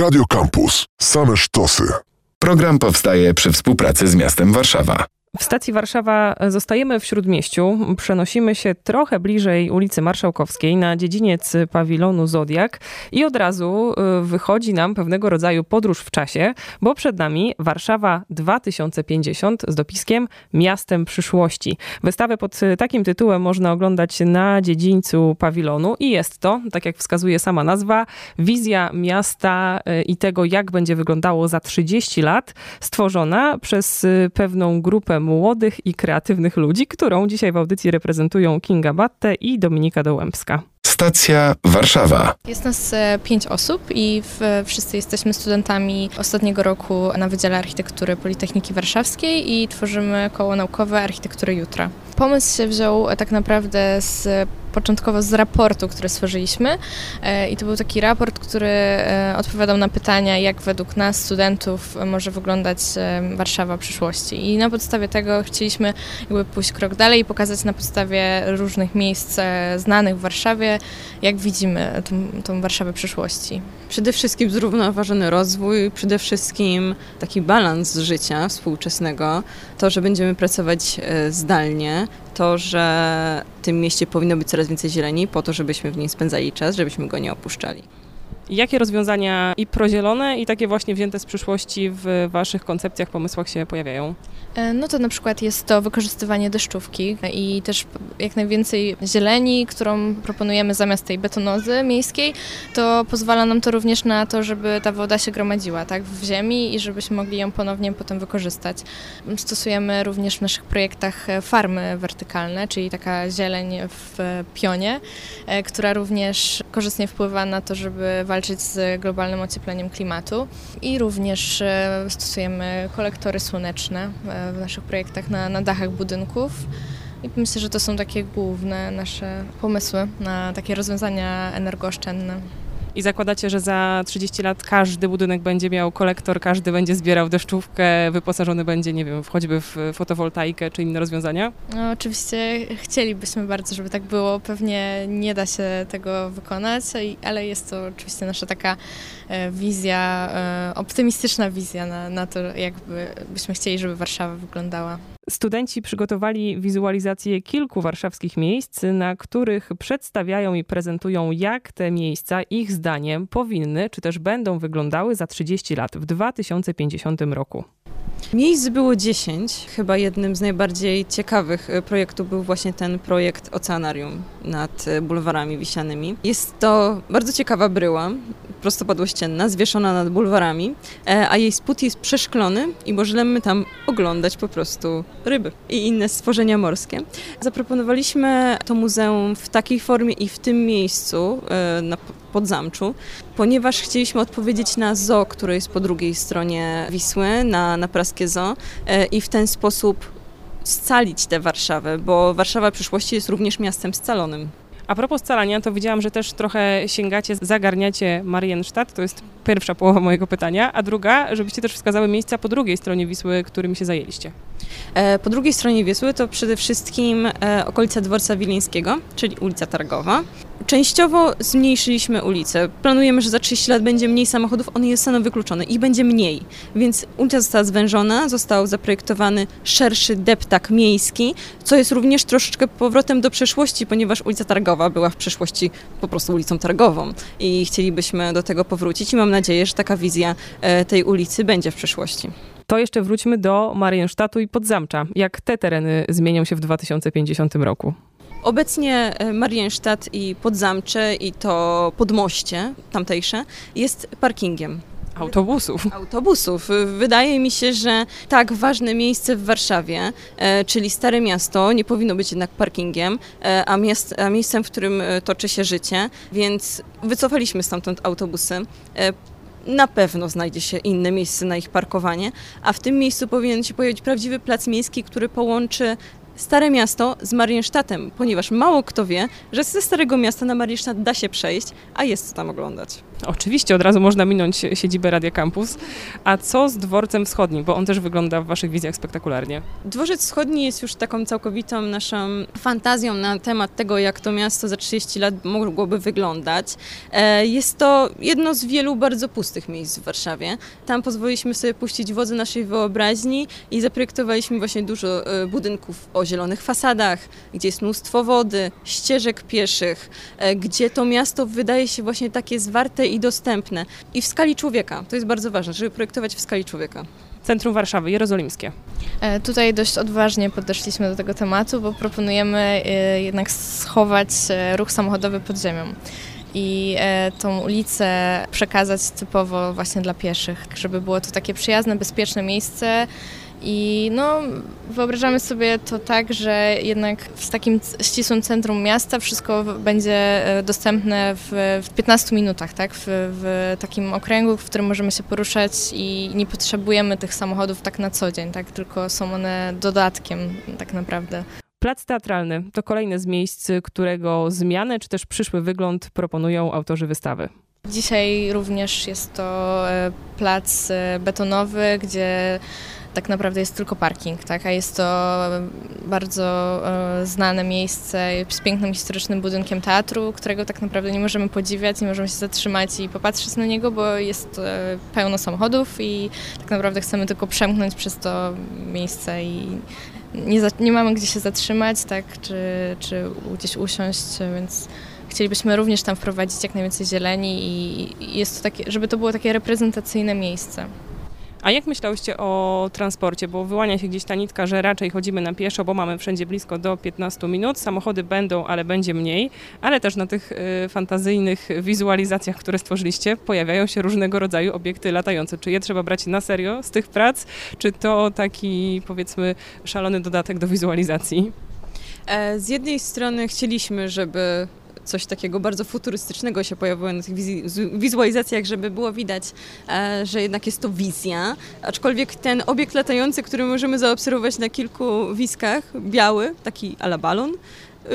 Radio Campus. Same sztosy. Program powstaje przy współpracy z miastem Warszawa. W stacji Warszawa zostajemy w Śródmieściu. Przenosimy się trochę bliżej ulicy Marszałkowskiej na dziedziniec pawilonu Zodiak i od razu y, wychodzi nam pewnego rodzaju podróż w czasie, bo przed nami Warszawa 2050 z dopiskiem Miastem Przyszłości. Wystawę pod takim tytułem można oglądać na dziedzińcu pawilonu i jest to, tak jak wskazuje sama nazwa, wizja miasta y, i tego, jak będzie wyglądało za 30 lat, stworzona przez y, pewną grupę młodych i kreatywnych ludzi, którą dzisiaj w audycji reprezentują Kinga Batte i Dominika Dołębska. Stacja Warszawa. Jest nas e, pięć osób i w, wszyscy jesteśmy studentami ostatniego roku na Wydziale Architektury Politechniki Warszawskiej i tworzymy koło naukowe Architektury Jutra. Pomysł się wziął e, tak naprawdę z początkowo z raportu, który stworzyliśmy e, i to był taki raport, który e, odpowiadał na pytania, jak według nas, studentów, może wyglądać e, Warszawa przyszłości. I na podstawie tego chcieliśmy jakby pójść krok dalej i pokazać na podstawie różnych miejsc znanych w Warszawie, jak widzimy tą, tą Warszawę przyszłości. Przede wszystkim zrównoważony rozwój, przede wszystkim taki balans życia współczesnego, to, że będziemy pracować zdalnie, to, że w tym mieście powinno być coraz więcej zieleni, po to, żebyśmy w nim spędzali czas, żebyśmy go nie opuszczali. Jakie rozwiązania i prozielone, i takie właśnie wzięte z przyszłości w Waszych koncepcjach, pomysłach się pojawiają? E, no to na przykład jest to wykorzystywanie deszczówki i też jak najwięcej zieleni, którą proponujemy zamiast tej betonozy miejskiej, to pozwala nam to również na to, żeby ta woda się gromadziła tak, w ziemi i żebyśmy mogli ją ponownie potem wykorzystać. Stosujemy również w naszych projektach farmy wertykalne, czyli taka zieleń w pionie, e, która również korzystnie wpływa na to, żeby walczyć z globalnym ociepleniem klimatu i również e, stosujemy kolektory słoneczne w naszych projektach na, na dachach budynków. I myślę, że to są takie główne nasze pomysły na takie rozwiązania energooszczędne. I zakładacie, że za 30 lat każdy budynek będzie miał kolektor, każdy będzie zbierał deszczówkę, wyposażony będzie, nie wiem, choćby w fotowoltaikę czy inne rozwiązania? No, oczywiście chcielibyśmy bardzo, żeby tak było. Pewnie nie da się tego wykonać, ale jest to oczywiście nasza taka wizja, e, optymistyczna wizja na, na to, jakby byśmy chcieli, żeby Warszawa wyglądała. Studenci przygotowali wizualizację kilku warszawskich miejsc, na których przedstawiają i prezentują, jak te miejsca, ich zdaniem, powinny czy też będą wyglądały za 30 lat, w 2050 roku. Miejsc było 10. Chyba jednym z najbardziej ciekawych e, projektów był właśnie ten projekt Oceanarium nad e, bulwarami wiśnianymi. Jest to bardzo ciekawa bryła, prostopadłościenna, zwieszona nad bulwarami, e, a jej spód jest przeszklony i możemy tam oglądać po prostu ryby i inne stworzenia morskie. Zaproponowaliśmy to muzeum w takiej formie i w tym miejscu na Podzamczu, ponieważ chcieliśmy odpowiedzieć na zoo, które jest po drugiej stronie Wisły, na, na praskie zoo e, i w ten sposób scalić tę Warszawę, bo Warszawa przyszłości jest również miastem scalonym. A propos scalania, to widziałam, że też trochę sięgacie, zagarniacie Marienstadt, to jest pierwsza połowa mojego pytania, a druga, żebyście też wskazały miejsca po drugiej stronie Wisły, którymi się zajęliście. E, po drugiej stronie Wisły to przede wszystkim e, okolica Dworca Wileńskiego, czyli ulica Targowa. Częściowo zmniejszyliśmy ulicę. Planujemy, że za 30 lat będzie mniej samochodów, one jest staną wykluczone i będzie mniej. Więc ulica została zwężona, został zaprojektowany szerszy deptak miejski, co jest również troszeczkę powrotem do przeszłości, ponieważ ulica Targowa była w przeszłości po prostu ulicą Targową i chcielibyśmy do tego powrócić i mam nadzieję, że taka wizja e, tej ulicy będzie w przyszłości. To jeszcze wróćmy do Mariensztatu i Podzamcza. Jak te tereny zmienią się w 2050 roku? Obecnie e, Marienstadt i Podzamcze i to Podmoście tamtejsze jest parkingiem. Autobusów. Autobusów. Wydaje mi się, że tak ważne miejsce w Warszawie, e, czyli Stare Miasto, nie powinno być jednak parkingiem, e, a, miast, a miejscem, w którym toczy się życie, więc wycofaliśmy stamtąd autobusy na pewno znajdzie się inne miejsce na ich parkowanie, a w tym miejscu powinien się pojawić prawdziwy plac miejski, który połączy Stare Miasto z Marienstadtem, ponieważ mało kto wie, że ze Starego Miasta na Marienstadt da się przejść, a jest co tam oglądać. Oczywiście, od razu można minąć siedzibę Radia Campus. A co z dworcem wschodnim? Bo on też wygląda w waszych wizjach spektakularnie. Dworzec Wschodni jest już taką całkowitą naszą fantazją na temat tego, jak to miasto za 30 lat mogłoby wyglądać. E, Jest to jedno z wielu bardzo pustych miejsc w Warszawie. Tam pozwoliliśmy sobie puścić wodze naszej wyobraźni i zaprojektowaliśmy właśnie dużo e, budynków o zielonych fasadach, gdzie jest mnóstwo wody, ścieżek pieszych, e, gdzie to miasto wydaje się właśnie takie zwarte i dostępne. I w skali człowieka. To jest bardzo ważne, żeby projektować w skali człowieka. Centrum Warszawy, jerozolimskie. E, Tutaj dość odważnie podeszliśmy do tego tematu, bo proponujemy e, jednak schować e, ruch samochodowy pod ziemią i tą ulicę przekazać typowo właśnie dla pieszych, żeby było to takie przyjazne, bezpieczne miejsce. I no, wyobrażamy sobie to tak, że jednak w takim ścisłym centrum miasta wszystko będzie e, dostępne w, w 15 minutach, tak? W, w takim okręgu, w którym możemy się poruszać i nie potrzebujemy tych samochodów tak na co dzień, tak? Tylko są one dodatkiem tak naprawdę. Plac Teatralny to kolejne z miejsc, którego zmianę czy też przyszły wygląd proponują autorzy wystawy. Dzisiaj również jest to e, plac e, betonowy, gdzie tak naprawdę jest tylko parking, tak? a jest to bardzo e, znane miejsce z pięknym historycznym budynkiem teatru, którego tak naprawdę nie możemy podziwiać, nie możemy się zatrzymać i popatrzeć na niego, bo jest e, pełno samochodów i tak naprawdę chcemy tylko przemknąć przez to miejsce i nie, za, nie mamy gdzie się zatrzymać, tak? czy, czy gdzieś usiąść, więc Chcielibyśmy również tam wprowadzić jak najwięcej zieleni i i jest to takie, żeby to było takie reprezentacyjne miejsce. A jak myślałyście o transporcie? Bo wyłania się gdzieś ta nitka, że raczej chodzimy na pieszo, bo mamy wszędzie blisko do 15 minut. Samochody będą, ale będzie mniej. Ale też na tych y, fantazyjnych wizualizacjach, które stworzyliście, pojawiają się różnego rodzaju obiekty latające. Czy je trzeba brać na serio z tych prac, czy to taki, powiedzmy, szalony dodatek do wizualizacji? E, Z jednej strony chcieliśmy, żeby coś takiego bardzo futurystycznego się pojawiło na tych wizualizacjach, żeby było widać, e, że jednak jest to wizja. Aczkolwiek ten obiekt latający, który możemy zaobserwować na kilku wiskach, biały, taki ala balon,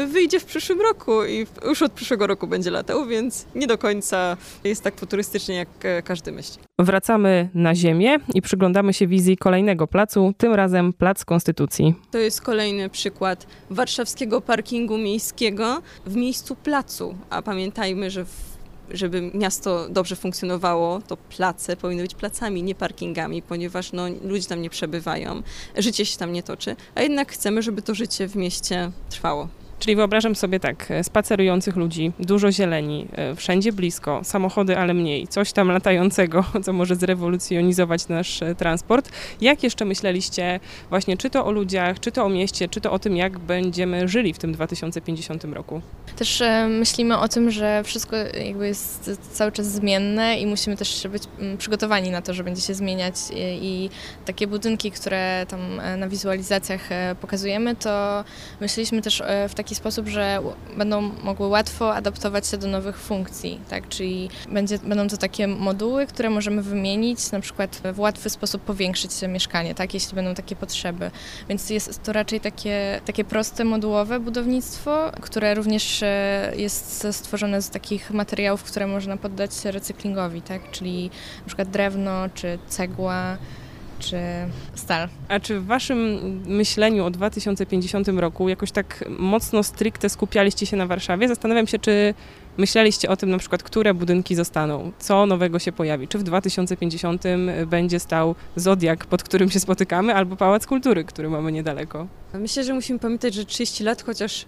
wyjdzie w przyszłym roku i już od przyszłego roku będzie latał, więc nie do końca jest tak futurystycznie, jak e, każdy myśli. Wracamy na ziemię i przyglądamy się wizji kolejnego placu, tym razem Plac Konstytucji. To jest kolejny przykład warszawskiego parkingu miejskiego w miejscu placu. A pamiętajmy, że w, żeby miasto dobrze funkcjonowało, to place powinny być placami, nie parkingami, ponieważ no, ludzie tam nie przebywają, życie się tam nie toczy, a jednak chcemy, żeby to życie w mieście trwało. Czyli wyobrażam sobie tak, e, spacerujących ludzi, dużo zieleni, e, wszędzie blisko, samochody, ale mniej, coś tam latającego, co może zrewolucjonizować nasz e, transport. Jak jeszcze myśleliście właśnie czy to o ludziach, czy to o mieście, czy to o tym, jak będziemy żyli w tym 2050 roku? Też myślimy o tym, że wszystko jakby jest cały czas zmienne i musimy też być mm, przygotowani na to, że będzie się zmieniać i, takie budynki, które tam na wizualizacjach pokazujemy, to myśleliśmy też w taki sposób, że będą mogły łatwo adaptować się do nowych funkcji, tak? Czyli będzie, będą to takie moduły, które możemy wymienić, na przykład w łatwy sposób powiększyć mieszkanie, tak? Jeśli będą takie potrzeby. Więc jest to raczej takie, takie proste, modułowe budownictwo, które również e, jest stworzone z takich materiałów, które można poddać recyklingowi, tak? Czyli na przykład drewno, czy cegła, czy stal. A czy w waszym myśleniu o 2050 roku jakoś tak mocno stricte skupialiście się na Warszawie? Zastanawiam się, czy myśleliście o tym na przykład, które budynki zostaną, co nowego się pojawi, czy w 2050 będzie stał Zodiak, pod którym się spotykamy, albo Pałac Kultury, który mamy niedaleko. Myślę, że musimy pamiętać, że 30 lat, chociaż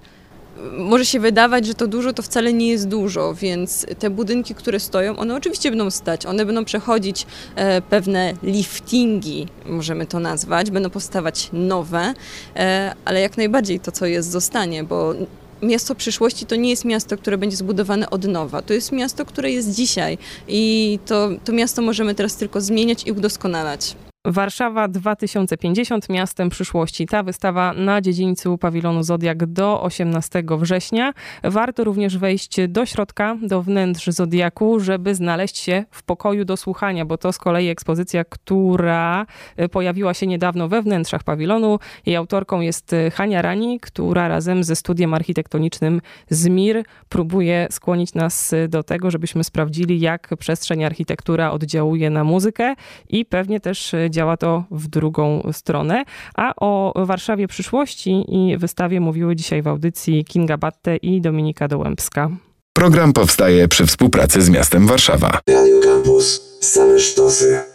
może się wydawać, że to dużo, to wcale nie jest dużo, więc te budynki, które stoją, one oczywiście będą stać, one będą przechodzić e, pewne liftingi, możemy to nazwać, będą powstawać nowe, e, ale jak najbardziej to, co jest, zostanie, bo miasto przyszłości to nie jest miasto, które będzie zbudowane od nowa, to jest miasto, które jest dzisiaj i to, to miasto możemy teraz tylko zmieniać i udoskonalać. Warszawa 2050 miastem przyszłości. Ta wystawa na dziedzińcu pawilonu Zodiak do 18 września. Warto również wejść do środka, do wnętrz Zodiaku, żeby znaleźć się w pokoju do słuchania, bo to z kolei ekspozycja, która e, pojawiła się niedawno we wnętrzach pawilonu. Jej autorką jest e, Hania Rani, która razem ze studiem architektonicznym ZMIR próbuje skłonić nas e, do tego, żebyśmy sprawdzili, jak przestrzeń architektura oddziałuje na muzykę i pewnie też działa to w drugą stronę. A o Warszawie przyszłości i wystawie mówiły dzisiaj w audycji Kinga Batte i Dominika Dołębska. Program powstaje przy współpracy z miastem Warszawa. Radio Campus. Same sztosy.